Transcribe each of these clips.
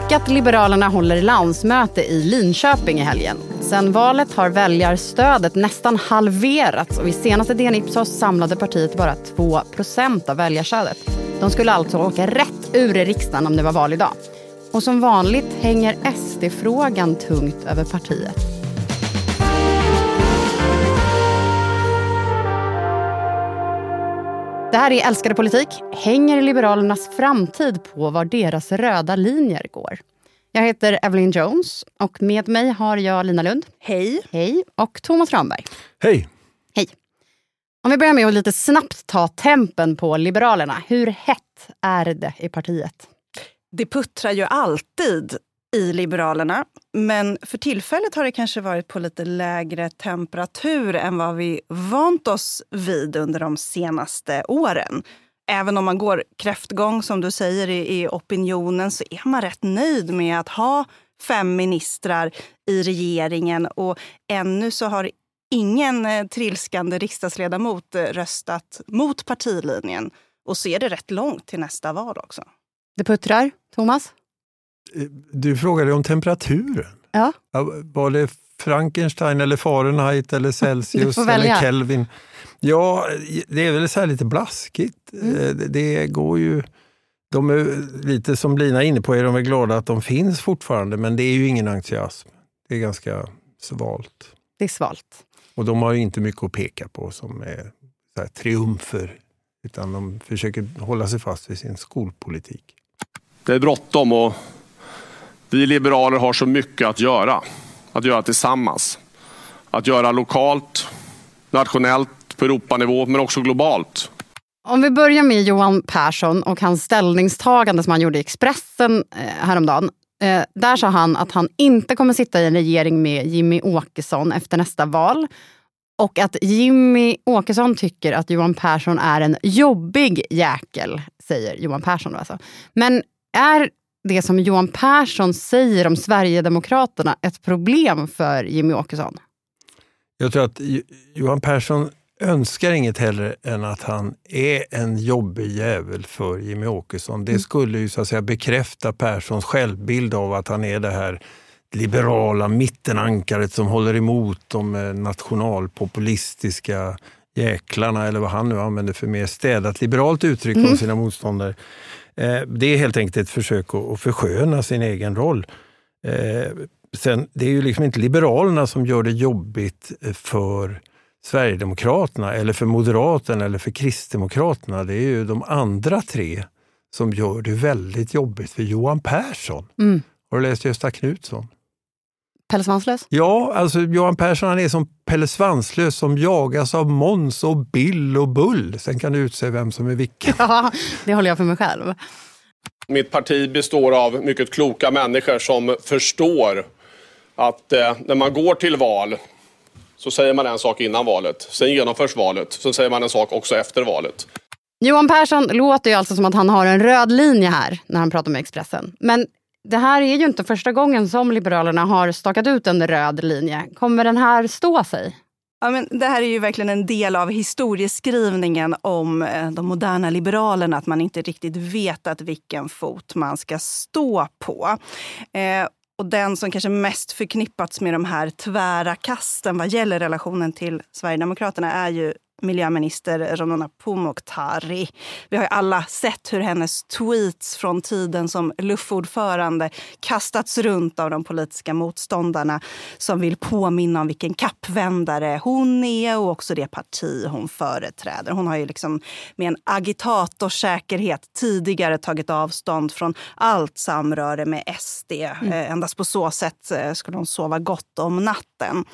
stukat. Liberalerna håller landsmöte i Linköping i helgen. Sen valet har väljarstödet nästan halverats och vid senaste DN Ipsos samlade partiet bara 2% av väljarstödet. De skulle alltså åka rätt ur riksdagen om det var val idag. Och som vanligt hänger SD-frågan tungt över partiet. Det här är Älskade politik. Hänger Liberalernas framtid på var deras röda linjer går? Jag heter Evelyn Jones och med mig har jag Lina Lund. Hej. Hej. Och Thomas Ramberg. Hej. Hej. Om vi börjar med att lite snabbt ta tempen på Liberalerna. Hur hett är det i partiet? Det puttrar ju alltid i Liberalerna. Men för tillfället har det kanske varit på lite lägre temperatur än vad vi vant oss vid under de senaste åren. Även om man går kräftgång, som du säger, i, i opinionen så är man rätt nöjd med att ha fem ministrar i regeringen. Och ännu så har ingen eh, trilskande riksdagsledamot eh, röstat mot partilinjen. Och så är det rätt långt till nästa val också. Det puttrar. Thomas? Du frågade om temperaturen. Ja. Var det Frankenstein eller Fahrenheit eller Celsius eller Kelvin? Ja, det är väl så lite blaskigt. Mm. Eh, det går ju... De är lite som Lina är inne på, är de är glada att de finns fortfarande, men det är ju ingen entusiasm. Det är ganska svalt. Det är svalt. Och de har inte mycket att peka på som är så triumfer, utan de försöker hålla sig fast vid sin skolpolitik. Det är bråttom och vi liberaler har så mycket att göra. Att göra tillsammans. Att göra lokalt, nationellt, på Europanivå men också globalt. Om vi börjar med Johan Persson och hans ställningstagande som han gjorde i Expressen eh, häromdagen. Eh, där sa han att han inte kommer sitta i en regering med Jimmy Åkesson efter nästa val. Och att Jimmy Åkesson tycker att Johan Persson är en jobbig jäkel, säger Johan Persson. Alltså. Men är det som Johan Persson säger om Sverigedemokraterna ett problem för Jimmy Åkesson? Jag tror att Johan Persson önskar inget hellre än att han är en jobbig jävel för Jimmy Åkesson. Det mm. skulle ju så att säga bekräfta Perssons självbild av att han är det här liberala mittenankaret som håller emot de eh, nationalpopulistiska jäklarna eller vad han nu använder för mer städat liberalt uttryck mm. om sina motståndare. Eh, det är helt enkelt ett försök att försköna sin egen roll. Eh, sen, det är ju liksom inte Liberalerna som gör det jobbigt för Sverigedemokraterna eller för Moderaterna eller för Kristdemokraterna. Det är ju de andra tre som gör det väldigt jobbigt för Johan Persson. Mm. Har du läst Gösta Knutsson? Pelle Svanslös? Ja, alltså Johan Persson han är som Pelle Svanslös som jagas av Måns och Bill och Bull. Sen kan du utse vem som är vilken. Ja, det håller jag för mig själv. Mitt parti består av mycket kloka människor som förstår att eh, när man går till val så säger man en sak innan valet. Sen genomförs valet. Sen säger man en sak också efter valet. Johan Persson låter ju alltså som att han har en röd linje här när han pratar med Expressen. Men det här är ju inte första gången som Liberalerna har stakat ut en röd linje. Kommer den här stå sig? Ja, men det här är ju verkligen en del av historieskrivningen om eh, de moderna liberalerna. Att man inte riktigt vet att vilken fot man ska stå på. Eh, och den som kanske mest förknippats med de här tvära kasten vad gäller relationen till Sverigedemokraterna är ju miljöminister Ramona Pourmokhtari. Vi har ju alla sett hur hennes tweets från tiden som luffordförande kastats runt av de politiska motståndarna som vill påminna om vilken kappvändare hon är och också det parti hon företräder. Hon har ju liksom med en agitatorsäkerhet tidigare tagit avstånd från allt samröre med SD. Mm. Eh, endast på så sätt eh, skulle hon sova gott om natten.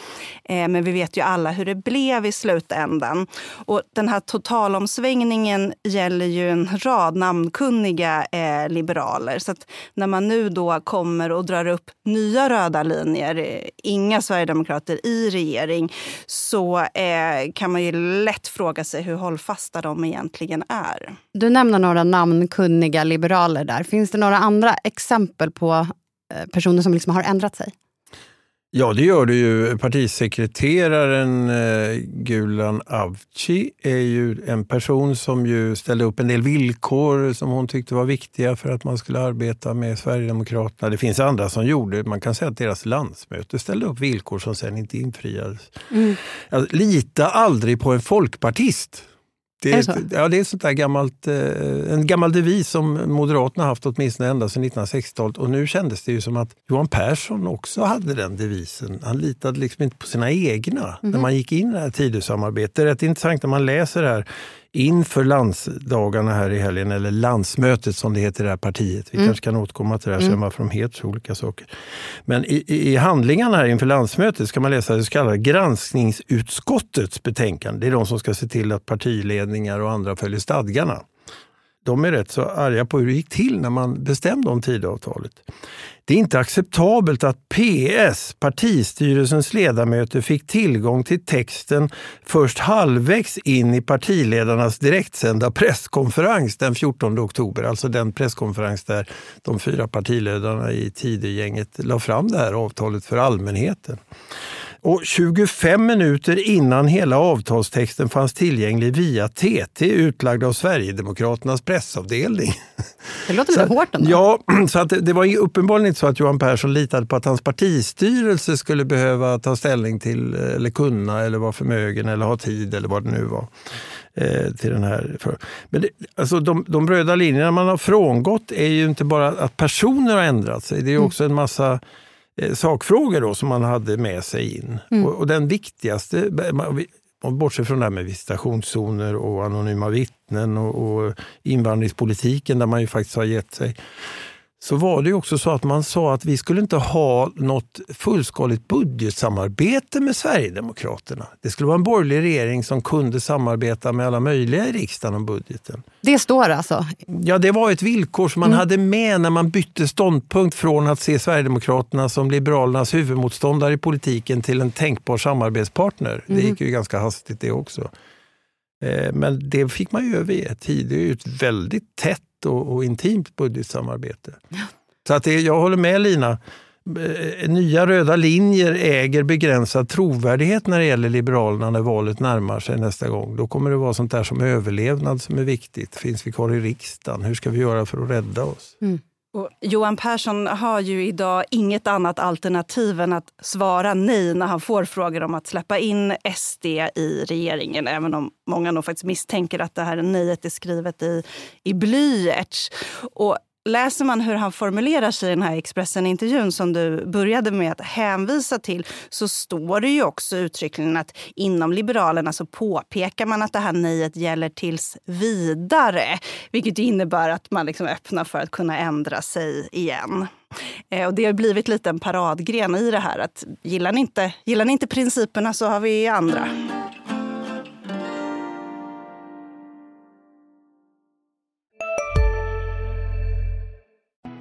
Eh, men vi vet ju alla hur det blev i slutändan. Och den här totalomsvängningen gäller ju en rad namnkunniga eh, liberaler. Så när man nu då kommer och drar upp nya röda linjer, eh, inga sverigedemokrater i regering, så eh, kan man ju lätt fråga sig hur hållfasta de egentligen är. Du nämner några namnkunniga liberaler där. Finns det några andra exempel på eh, personer som liksom har ändrat sig? Ja, det gör det ju. Partisekreteraren eh, Gulan Avci är ju en person som ju ställde upp en del villkor som hon tyckte var viktiga för att man skulle arbeta med Sverigedemokraterna. Det finns andra som gjorde Man kan säga att deras landsmöte ställde upp villkor som sen inte infriades. Mm. Alltså, lita aldrig på en folkpartist. Det är, är det ja, det är sånt där gammalt, eh, en gammal devis som Moderaterna haft åtminstone ända sedan 1960-talet. Och nu kändes det ju som att Johan Persson också hade den devisen. Han litade liksom inte på sina egna mm. när man gick in i det här Tidösamarbetet. Det är rätt intressant när man läser det här inför landsdagarna här i helgen, eller landsmötet som det heter i det här partiet. Vi mm. kanske kan återkomma till det här sen, mm. varför de heter så olika saker. Men i, i handlingarna här inför landsmötet ska man läsa det så kallade granskningsutskottets betänkande. Det är de som ska se till att partiledningar och andra följer stadgarna de är rätt så arga på hur det gick till när man bestämde om Tidöavtalet. Det är inte acceptabelt att PS, partistyrelsens ledamöter, fick tillgång till texten först halvvägs in i partiledarnas direktsända presskonferens den 14 oktober. Alltså den presskonferens där de fyra partiledarna i Tidögänget la fram det här avtalet för allmänheten. Och 25 minuter innan hela avtalstexten fanns tillgänglig via TT utlagd av Sverigedemokraternas pressavdelning. Det låter lite hårt ändå. Ja, så att det var uppenbarligen inte så att Johan Persson litade på att hans partistyrelse skulle behöva ta ställning till eller kunna eller vara förmögen eller ha tid eller vad det nu var. Eh, till den här. Men det, alltså de, de röda linjerna man har frångått är ju inte bara att personer har ändrat sig. Det är mm. också en massa sakfrågor då, som man hade med sig in. Mm. Och, och, den viktigaste, bortsett från det här med visitationszoner och anonyma vittnen och, och invandringspolitiken där man ju faktiskt har gett sig så var det också så att man sa att vi skulle inte ha något fullskaligt budgetsamarbete med Sverigedemokraterna. Det skulle vara en borgerlig regering som kunde samarbeta med alla möjliga i riksdagen om budgeten. Det står alltså? Ja, det var ett villkor som man mm. hade med när man bytte ståndpunkt från att se Sverigedemokraterna som Liberalernas huvudmotståndare i politiken till en tänkbar samarbetspartner. Mm. Det gick ju ganska hastigt det också. Eh, men det fick man ju överge. Det är ett väldigt tätt och, och intimt budgetsamarbete. Ja. Så att det, jag håller med Lina. Eh, nya röda linjer äger begränsad trovärdighet när det gäller Liberalerna när valet närmar sig nästa gång. Då kommer det vara sånt där som överlevnad som är viktigt. Finns vi kvar i riksdagen? Hur ska vi göra för att rädda oss? Mm. Och Johan Persson har ju idag inget annat alternativ än att svara nej när han får frågor om att släppa in SD i regeringen. Även om många nog faktiskt misstänker att det här nejet är skrivet i, i blyerts. Och läser man hur han formulerar sig i den här Expressen-intervjun som du började med att hänvisa till så står det ju också uttryckligen att inom Liberalerna så påpekar man att det här nejet gäller tills vidare. Vilket innebär att man liksom öppnar för att kunna ändra sig igen. Eh, och det har blivit lite en paradgren i det här att gillar ni inte, gillar ni inte principerna så har vi andra.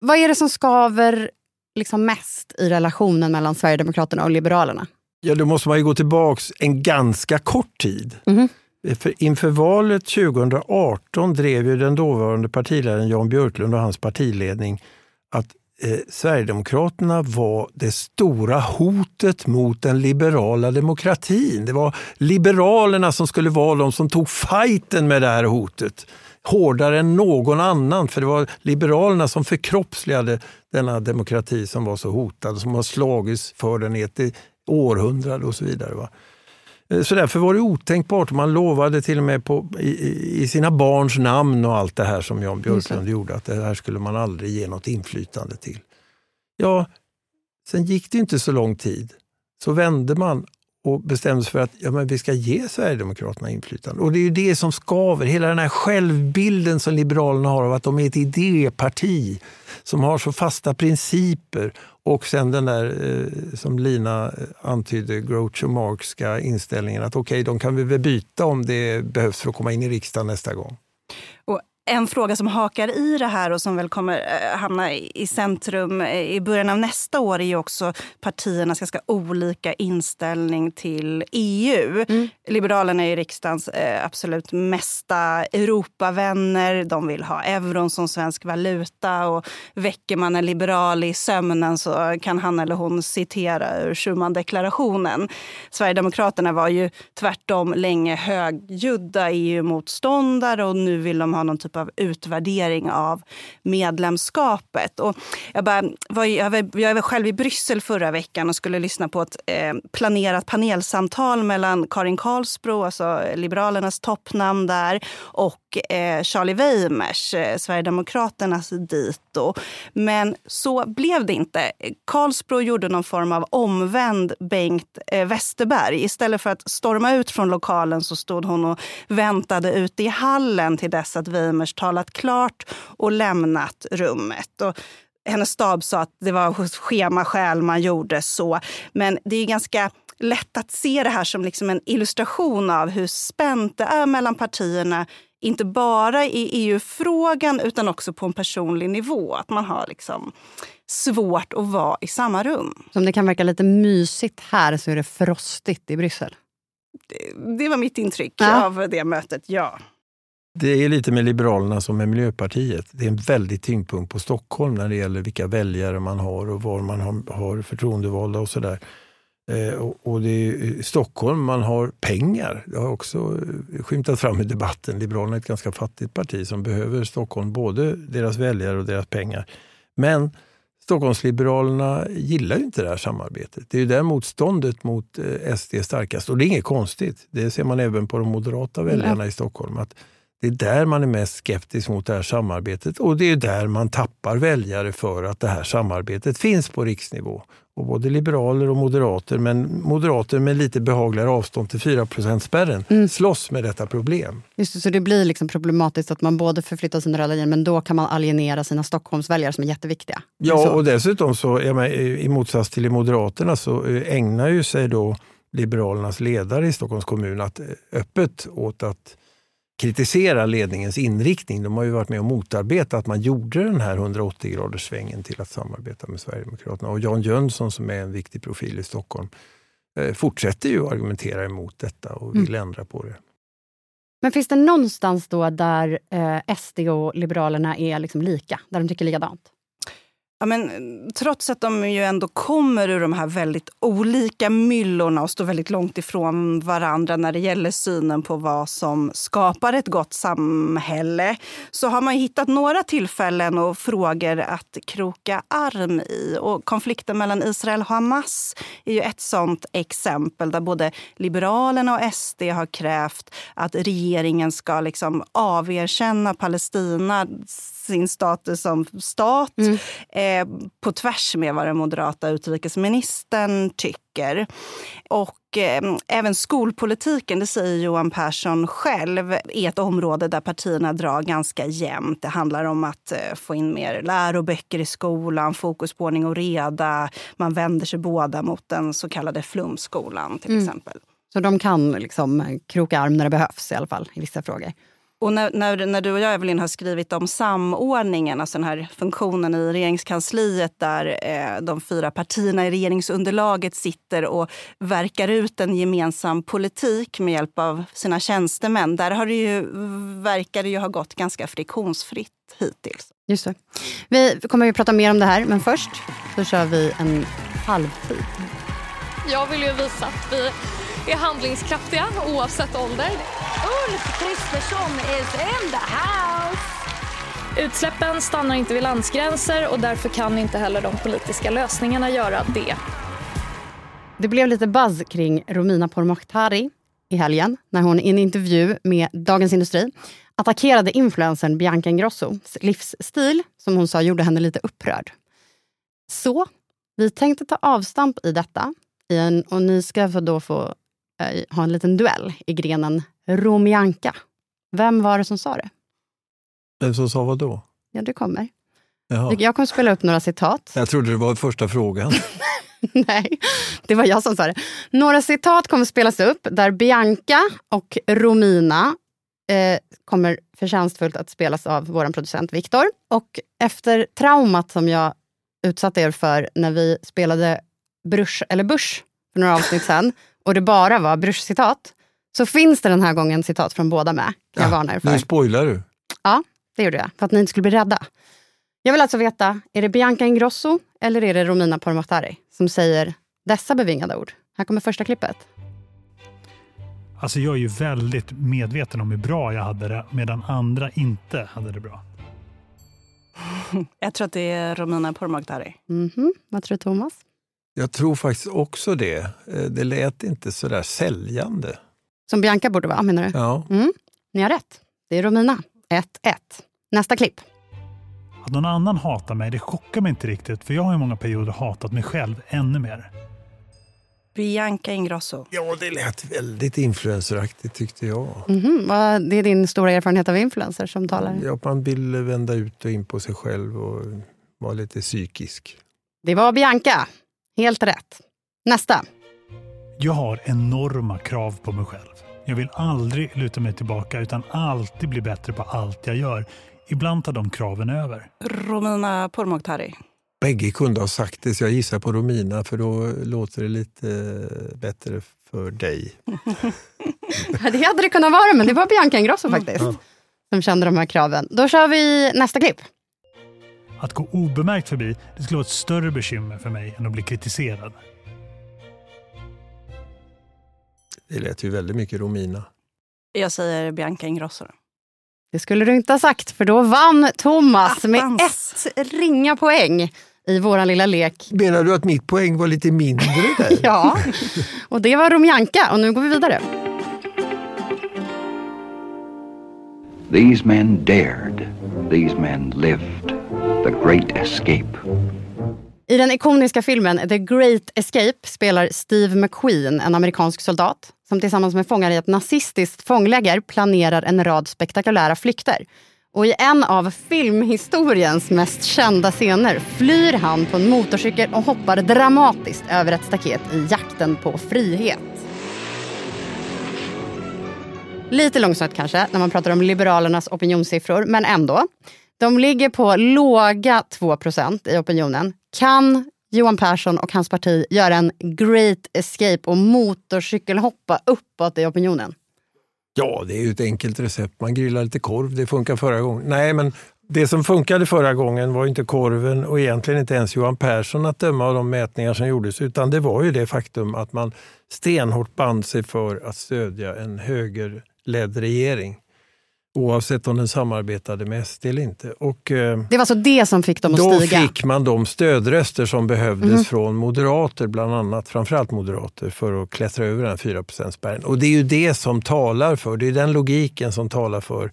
Vad är det som skaver liksom mest i relationen mellan Sverigedemokraterna och Liberalerna? Ja, då måste man ju gå tillbaka en ganska kort tid. Mm. För inför valet 2018 drev ju den dåvarande partiledaren Jan Björklund och hans partiledning att eh, Sverigedemokraterna var det stora hotet mot den liberala demokratin. Det var Liberalerna som skulle vara de som tog fighten med det här hotet hårdare än någon annan. För det var Liberalerna som förkroppsligade denna demokrati som var så hotad, som har slagits för den i ett århundrade och så vidare. Va? Eh, så därför var det otänkbart. Man lovade till och med på, i, i sina barns namn och allt det här som Jan Björklund gjorde, att det här skulle man aldrig ge något inflytande till. Ja, sen gick det inte så lång tid. Så vände man och bestämde sig för att ja, men vi ska ge Sverigedemokraterna inflytande. Och det är ju det som skaver, hela den här självbilden som Liberalerna har av att de är ett idéparti som har så fasta principer och sen den där, eh, som Lina eh, antydde, Groucho Marxska inställningen att okej, okay, de kan vi väl byta om det behövs för att komma in i riksdagen nästa gång. Och en fråga som hakar i det här och som väl kommer eh, hamna i centrum eh, i början av nästa år är ju också partiernas ganska olika inställning till EU. Mm. Liberalerna är riksdagens eh, absolut mesta Europavänner. De vill ha euron som svensk valuta. Och väcker man en liberal i sömnen så kan han eller hon citera ur Schumandeklarationen. Sverigedemokraterna var ju tvärtom länge högljudda EU-motståndare och nu vill de ha någon typ av av utvärdering av medlemskapet. Och jag, bara, var, jag, var, jag var själv i Bryssel förra veckan och skulle lyssna på ett eh, planerat panelsamtal mellan Karin Karlsbro, alltså Liberalernas toppnamn där, och eh, Charlie Weimers, eh, Sverigedemokraternas dito. Men så blev det inte. Karlsbro gjorde någon form av omvänd Bengt eh, Westerberg. Istället för att storma ut från lokalen så stod hon och väntade ute i hallen till dess att Weimers talat klart och lämnat rummet. Och hennes stab sa att det var schemaskäl man gjorde så. Men det är ganska lätt att se det här som liksom en illustration av hur spänt det är mellan partierna inte bara i EU-frågan utan också på en personlig nivå. Att man har liksom svårt att vara i samma rum. Som det kan verka lite mysigt här så är det frostigt i Bryssel. Det, det var mitt intryck ja. av det mötet, ja. Det är lite med Liberalerna som med Miljöpartiet. Det är en väldig tyngdpunkt på Stockholm när det gäller vilka väljare man har och var man har, har förtroendevalda och sådär. Eh, och, och, det är i Stockholm man har pengar. Det har också skymtat fram i debatten. Liberalerna är ett ganska fattigt parti som behöver Stockholm, både deras väljare och deras pengar. Men Stockholmsliberalerna gillar ju inte det här samarbetet. Det är ju där motståndet mot eh, SD starkast. Och det är inget konstigt. Det ser man även på de moderata väljarna i Stockholm. Att det är där man är mest skeptisk mot det här samarbetet och det är där man tappar väljare för att det här samarbetet finns på riksnivå. Och både liberaler och moderater, men moderater med lite behagligare avstånd till 4 spärren mm. slåss med detta problem. Just det, så det blir liksom problematiskt att man både förflyttar sina röda linjer men då kan man alienera sina Stockholmsväljare som är jätteviktiga. Ja, och dessutom så, menar, i motsats till i Moderaterna så eh, ägnar ju sig då Liberalernas ledare i Stockholms kommun att eh, öppet åt att kritisera ledningens inriktning. De har ju varit med och motarbetat att man gjorde den här 180 graders svängen till att samarbeta med Sverigedemokraterna. Och Jan Jönsson som är en viktig profil i Stockholm eh, fortsätter ju att argumentera emot detta och vill mm. ändra på det. Men finns det någonstans då där eh, SD och Liberalerna är liksom lika, där de tycker likadant? Ja, men, trots att de ju ändå kommer ur de här väldigt olika myllorna och står väldigt långt ifrån varandra när det gäller synen på vad som skapar ett gott samhälle så har man hittat några tillfällen och frågor att kroka arm i. Och konflikten mellan Israel och Hamas är ju ett sånt exempel där både Liberalerna och SD har krävt att regeringen ska liksom averkänna Palestina sin status som stat mm. Eh, på tvärs med vad den moderata utrikesministern tycker. Och eh, även skolpolitiken, det säger Johan Persson själv, är ett område där partierna drar ganska jämnt. Det handlar om att eh, få in mer läroböcker i skolan, fokus på ordning och reda. Man vänder sig båda mot den så kallade flumskolan till mm. exempel. Så de kan liksom kroka arm när det behövs i alla fall i vissa frågor? Och när, när, när, du och jag, Evelyn, har skrivit om samordningen, alltså den här funktionen i regeringskansliet där eh, de fyra partierna i regeringsunderlaget sitter och verkar ut en gemensam politik med hjälp av sina tjänstemän. Där har det ju, verkar det ju ha gått ganska friktionsfritt hittills. Just det. Vi kommer att prata mer om det här, men först så kör vi en halvtid. Jag vill ju visa att vi är handlingskraftiga oavsett ålder. Ulf Kristersson is in the house! Utsläppen stannar inte vid landsgränser och därför kan inte heller de politiska lösningarna göra det. Det blev lite buzz kring Romina Pourmokhtari i helgen när hon i en intervju med Dagens Industri attackerade influencern Bianca Ingrossos livsstil som hon sa gjorde henne lite upprörd. Så vi tänkte ta avstamp i detta i en, och ni ska då få ha en liten duell i grenen Romianka. Vem var det som sa det? Vem som sa vad då? Ja, det kommer. Jaha. Jag kommer spela upp några citat. Jag trodde det var första frågan. Nej, det var jag som sa det. Några citat kommer spelas upp där Bianca och Romina eh, kommer förtjänstfullt att spelas av vår producent Viktor. Och efter traumat som jag utsatte er för när vi spelade Brush eller Bush för några avsnitt sen och det bara var Brush-citat så finns det den här gången citat från båda med. Kan jag varna er för. Nu spoilar du. Ja, det gjorde jag. För att ni inte skulle bli rädda. Jag vill alltså veta, är det Bianca Ingrosso eller är det Romina Pourmokhtari som säger dessa bevingade ord? Här kommer första klippet. Alltså jag är ju väldigt medveten om hur bra jag hade det medan andra inte hade det bra. Jag tror att det är Romina Pourmokhtari. Mhm. Vad tror du Thomas? Jag tror faktiskt också det. Eh, Det lät inte så där säljande. Som Bianca borde vara, menar du? Ja. Mm. Ni har rätt. Det är Romina. 1-1. Nästa klipp. Att någon annan hatar mig, det chockar mig inte riktigt för jag har i många perioder hatat mig själv ännu mer. Bianca Ingrosso. ja, det lät väldigt influenceraktigt tyckte jag. Mhm. Vad- Det är din stora erfarenhet av influencers som talar. Ja, man vill vända ut och in på sig själv och vara lite psykisk. Det var Bianca. Helt rätt. Nästa. Jag har enorma krav på mig själv. Jag vill aldrig luta mig tillbaka utan alltid bli bättre på allt jag gör. Ibland tar de kraven över. Romina Pourmokhtari. Bägge kunde ha sagt det, så jag gissar på Romina för då låter det lite eh, bättre för dig. Det hade det kunnat vara, men det var Bianca Ingrosso faktiskt. Ja. Som kände de här kraven. Då kör vi nästa klipp. Att gå obemärkt förbi det skulle vara ett större bekymmer för mig än att bli kritiserad. Det lät ju väldigt mycket Romina. Jag säger Bianca Ingrosso. Det skulle du inte ha sagt, för då vann Thomas med Attans. ett ringa poäng i vår lilla lek. Menar du att mitt poäng var lite mindre där? Ja, och det var Romianka. Och nu går vi vidare. These men dared. These men lived. The Great Escape. I den ikoniska filmen The Great Escape spelar Steve McQueen en amerikansk soldat som tillsammans med fångar i ett nazistiskt fångläger planerar en rad spektakulära flykter. Och i en av filmhistoriens mest kända scener flyr han på en motorcykel och hoppar dramatiskt över ett staket i jakten på frihet. Lite långsamt kanske när man pratar om Liberalernas opinionssiffror, men ändå. De ligger på låga 2% i opinionen. Kan Johan Persson och hans parti göra en great escape och motorcykelhoppa uppåt i opinionen? Ja, det är ju ett enkelt recept. Man grillar lite korv, det funkar förra gången. Nej, men det som funkade förra gången var ju inte korven och egentligen inte ens Johan Persson att döma av de mätningar som gjordes, utan det var ju det faktum att man stenhårt band sig för att stödja en högerledd regering. Oavsett om den samarbetade med SD eller inte. Och, eh, Det var alltså det som fick dem att då stiga? fick man de stödröster som behövdes Mhm. från moderater, bland annat, framförallt moderater, för att klättra över den 4 spärren. Och det är ju det som talar för, det är den logiken som talar för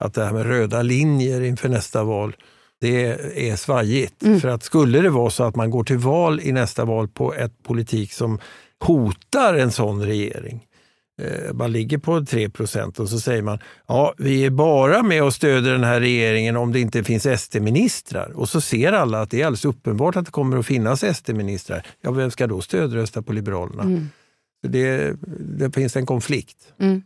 att det här med röda linjer inför nästa val, det är svajigt. Mm. För att skulle det vara så att man går till val i nästa val på ett politik som hotar en sån regering, man ligger på 3 och så säger man ja, vi är bara med och stöder den här regeringen om det inte finns SD-ministrar. Och så ser alla att det är alldeles uppenbart att det kommer att finnas SD-ministrar. Ja, vem ska då stödrösta på Liberalerna? Mm. Det, det finns en konflikt. Mm.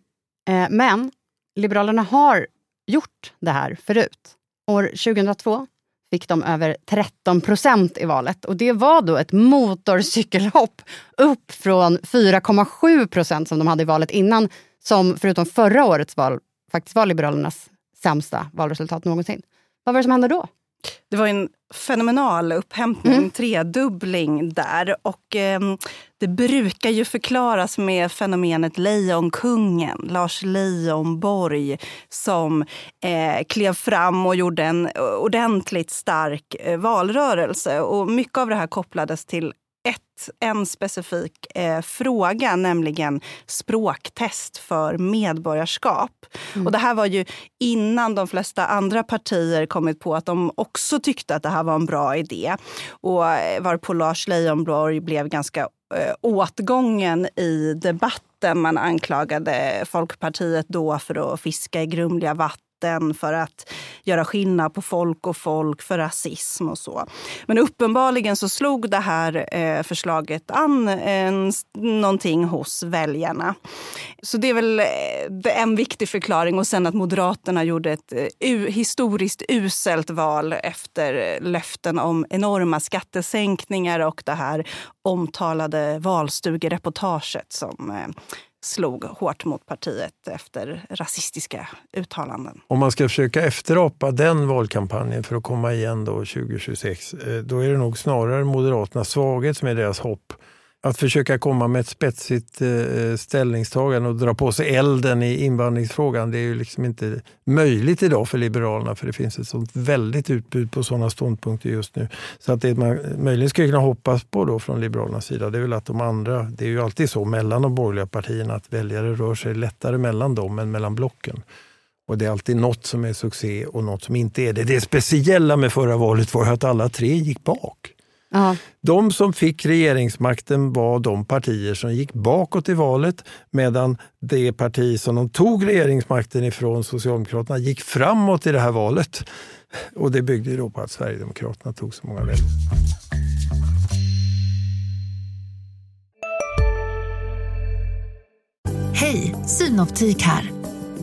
Eh, men Liberalerna har gjort det här förut. År 2002 fick de över 13 procent i valet. Och det var då ett motorcykelhopp upp från 4,7 procent som de hade i valet innan. Som förutom förra årets val faktiskt var Liberalernas sämsta valresultat någonsin. Vad var det som hände då? Det var en fenomenal upphämtning, Mm. tredubbling där. Och eh, det brukar ju förklaras med fenomenet Lejonkungen, Lars Leijonborg som eh, klev fram och gjorde en ordentligt stark eh, valrörelse. Och mycket av det här kopplades till ett, en specifik eh, fråga, nämligen språktest för medborgarskap. Mm. Och det här var ju innan de flesta andra partier kommit på att de också tyckte att det här var en bra idé. Och eh, varpå Lars Leijonborg blev ganska eh, åtgången i debatten. Man anklagade Folkpartiet då för att fiska i grumliga vatten makten för att göra skillnad på folk och folk, för rasism och så. Men uppenbarligen så slog det här eh, förslaget an eh, en, någonting hos väljarna. Så det är väl eh, en viktig förklaring. Och sen att Moderaterna gjorde ett uh, historiskt uselt val efter löften om enorma skattesänkningar och det här omtalade valstugereportaget som slog hårt mot partiet efter rasistiska uttalanden. Om man ska försöka efterapa den valkampanjen för att komma igen då 2026, eh, då är det nog snarare Moderaternas svaghet som är deras hopp att försöka komma med ett spetsigt eh, eh, ställningstagande och dra på sig elden i invandringsfrågan, det är ju liksom inte möjligt idag för Liberalerna för det finns ett sånt väldigt utbud på sådana ståndpunkter just nu. Så att det man möjligen skulle kunna hoppas på då från Liberalernas sida, det är väl att de andra, det är ju alltid så mellan de borgerliga partierna att väljare rör sig lättare mellan dem än mellan blocken. Och det är alltid något som är succé och något som inte är det. Det speciella med förra valet var att alla tre gick bak. Ja. De som fick regeringsmakten var de partier som gick bakåt i valet medan det parti som de tog regeringsmakten ifrån, Socialdemokraterna, gick framåt i det här valet. Och det byggde då på att Sverigedemokraterna tog så många väljare. Hej, Synoptik här.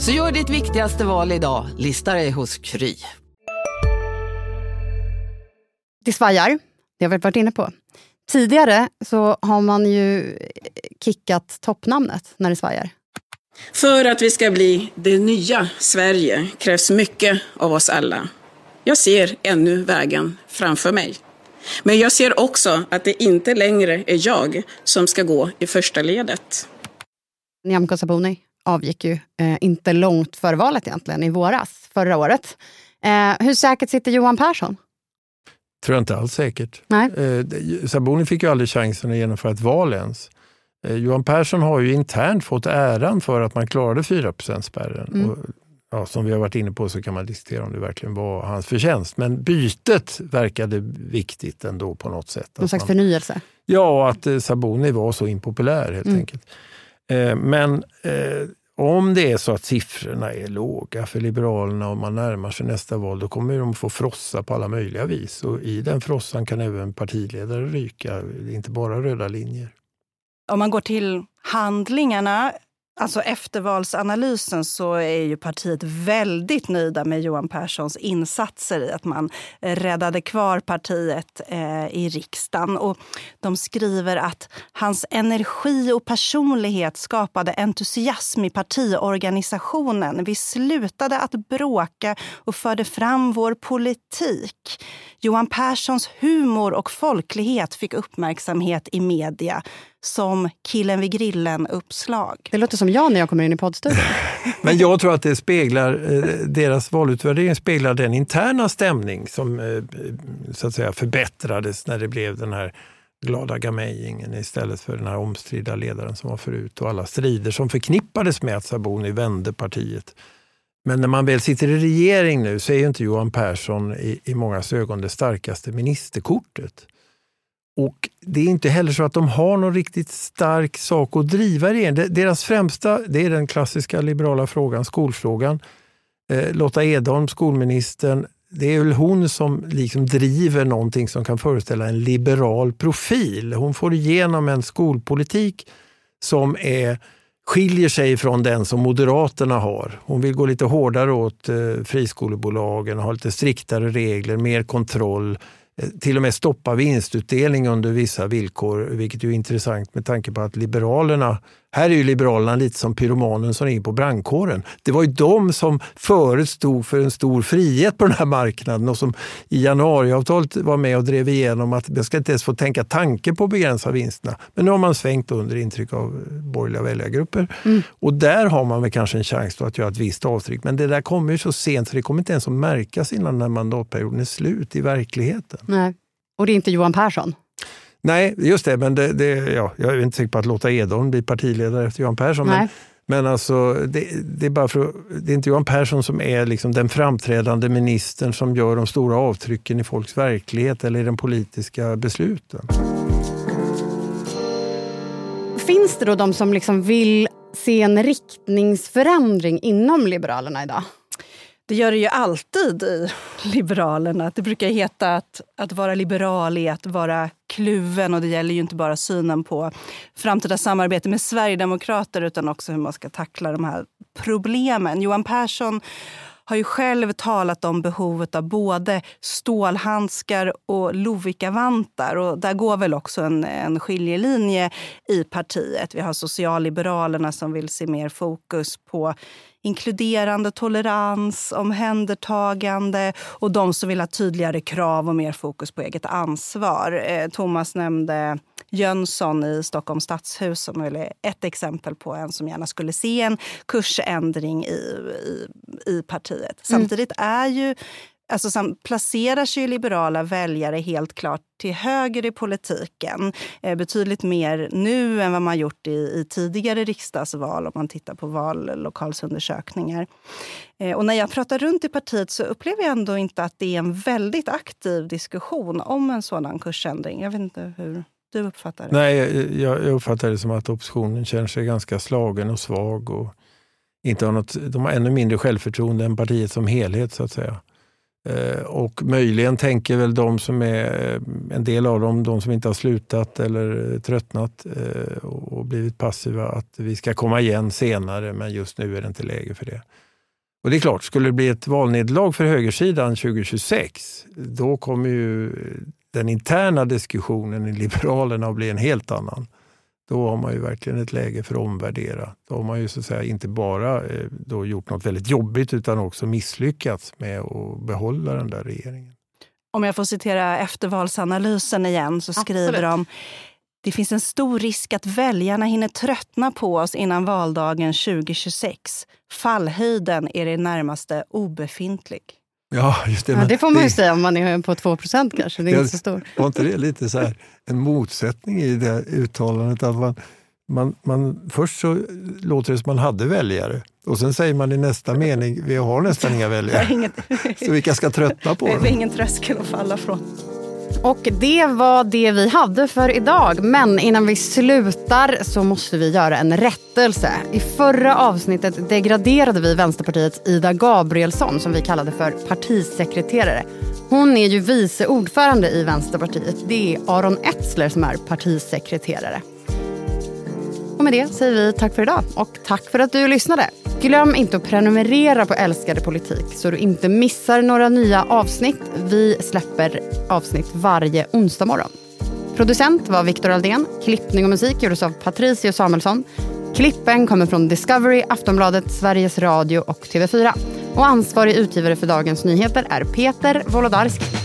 Så gör ditt viktigaste val idag, lista dig hos Kry. Det svajar, det har vi varit inne på. Tidigare så har man ju kickat toppnamnet när det svajar. För att vi ska bli det nya Sverige krävs mycket av oss alla. Jag ser ännu vägen framför mig. Men jag ser också att det inte längre är jag som ska gå i första ledet. Nyamko Sabuni avgick ju eh, inte långt före valet egentligen, i våras, förra året. Eh, hur säkert sitter Johan Persson? tror jag inte alls säkert. Nej. Eh, Sabuni fick ju aldrig chansen att genomföra ett val ens. Eh, Johan Persson har ju internt fått äran för att man klarade 4 spärren. Mm. Och, ja, som vi har varit inne på så kan man diskutera om det verkligen var hans förtjänst. Men bytet verkade viktigt ändå på något sätt. Någon slags man, förnyelse? Ja, att eh, Sabuni var så impopulär helt mm. enkelt. Eh, men eh, om det är så att siffrorna är låga för Liberalerna och man närmar sig nästa val, då kommer de få frossa på alla möjliga vis. Och I den frossan kan även partiledare ryka, inte bara röda linjer. Om man går till handlingarna Alltså eftervalsanalysen så är ju partiet väldigt nöjda med Johan Perssons insatser i att man eh, räddade kvar partiet eh, i riksdagen. Och de skriver att hans energi och personlighet skapade entusiasm i partiorganisationen. Vi slutade att bråka och förde fram vår politik. Johan Perssons humor och folklighet fick uppmärksamhet i media som Killen vid grillen-uppslag. Det låter som jag när jag kommer in i poddstudion. Men jag tror att det speglar, eh, deras valutvärdering speglar den interna stämning som eh, så att säga förbättrades när det blev den här glada gamejingen istället för den här omstridda ledaren som var förut och alla strider som förknippades med att Saboni vände partiet. Men när man väl sitter i regering nu så är ju inte Johan Persson i, i många ögon det starkaste ministerkortet. Och Det är inte heller så att de har någon riktigt stark sak att driva regeringen. Deras främsta det är den klassiska liberala frågan, skolfrågan. Eh, Lotta Edholm, skolministern, det är väl hon som liksom driver någonting som kan föreställa en liberal profil. Hon får igenom en skolpolitik som är, skiljer sig från den som Moderaterna har. Hon vill gå lite hårdare åt eh, friskolebolagen, ha lite striktare regler, mer kontroll eh, Eh, till och med stoppa vinstutdelning under vissa villkor, vilket är intressant med tanke på att Liberalerna här är ju Liberalerna lite som pyromanen som ringer på brandkåren. Det var ju de som förut stod för en stor frihet på den här marknaden och som i januariavtalet var med och drev igenom att man ska inte ens få tänka tanke på att begränsa vinsterna. Men nu har man svängt under intryck av borgerliga väljargrupper. Mm. Och där har man väl kanske en chans att göra ett visst avtryck. Men det där kommer ju så sent så det kommer inte ens att märkas innan den här mandatperioden är slut i verkligheten. Nej. Och det är inte Johan Persson? Nej, just det. Men det, det, ja, jag är inte säker på att låta Edholm bli partiledare efter Johan Persson. Men, men alltså, det, det, är bara för, det är inte Johan Persson som är liksom den framträdande ministern som gör de stora avtrycken i folks verklighet eller i de politiska besluten. Finns det då de som liksom vill se en riktningsförändring inom Liberalerna idag? Det gör det ju alltid i Liberalerna. Det brukar heta att, att vara liberal är att vara kluven. Och det gäller ju inte bara synen på framtida samarbete med Sverigedemokrater utan också hur man ska tackla de här problemen. Johan Persson har ju själv talat om behovet av både stålhandskar och Lovikkavantar. Och där går väl också en, en skiljelinje i partiet. Vi har Socialliberalerna som vill se mer fokus på inkluderande tolerans, omhändertagande och de som vill ha tydligare krav och mer fokus på eget ansvar. Eh, Thomas nämnde Jönsson i Stockholms stadshus som är ett exempel på en som gärna skulle se en kursändring i, i, i partiet. Mm. Samtidigt är ju Alltså, placerar sig liberala väljare helt klart till höger i politiken. Eh, betydligt mer nu än vad man gjort i, i tidigare riksdagsval om man tittar på vallokalsundersökningar. Eh, och när jag pratar runt i partiet så upplever jag ändå inte att det är en väldigt aktiv diskussion om en sådan kursändring. Jag vet inte hur du uppfattar det? Nej, jag, jag uppfattar det som att oppositionen känner sig ganska slagen och svag. och inte har något, De har ännu mindre självförtroende än partiet som helhet. så att säga. Eh, och möjligen tänker väl de som är, eh, en del av dem, de som inte har slutat eller tröttnat eh, och blivit passiva, att vi ska komma igen senare, men just nu är det inte läge för det. Och det är klart, skulle det bli ett valnederlag för högersidan 2026, då kommer ju den interna diskussionen i Liberalerna att bli en helt annan. Då har man ju verkligen ett läge för att omvärdera. Då har man ju så att säga inte bara eh, då gjort något väldigt jobbigt utan också misslyckats med att behålla den där regeringen. Om jag får citera eftervalsanalysen igen så skriver Absolut. de det finns en stor risk att väljarna hinner tröttna på oss innan valdagen 2026. Fallhöjden är i det närmaste obefintlig. Ja, just det. Ja, det får man ju säga om man är på 2% kanske. Det är inte så stor. Var inte det lite så här, en motsättning i det uttalandet? Att man, man, man, först så låter det som man hade väljare och sen säger man i nästa mening, vi har nästan inga väljare. så vilka ska tröttna på dem? Det är ingen tröskel att falla från. Och det var det vi hade för idag. Men innan vi slutar så måste vi göra en rättelse. I förra avsnittet degraderade vi Vänsterpartiets Ida Gabrielsson som vi kallade för partisekreterare. Hon är ju vice ordförande i Vänsterpartiet. Det är Aron Etzler som är partisekreterare. Och med det säger vi tack för idag och tack för att du lyssnade. Glöm inte att prenumerera på Älskade politik så du inte missar några nya avsnitt. Vi släpper avsnitt varje onsdag morgon. Producent var Viktor Aldén. Klippning och musik gjordes av Patricio Samuelsson. Klippen kommer från Discovery, Aftonbladet, Sveriges Radio och TV4. Och ansvarig utgivare för Dagens Nyheter är Peter Wolodarski.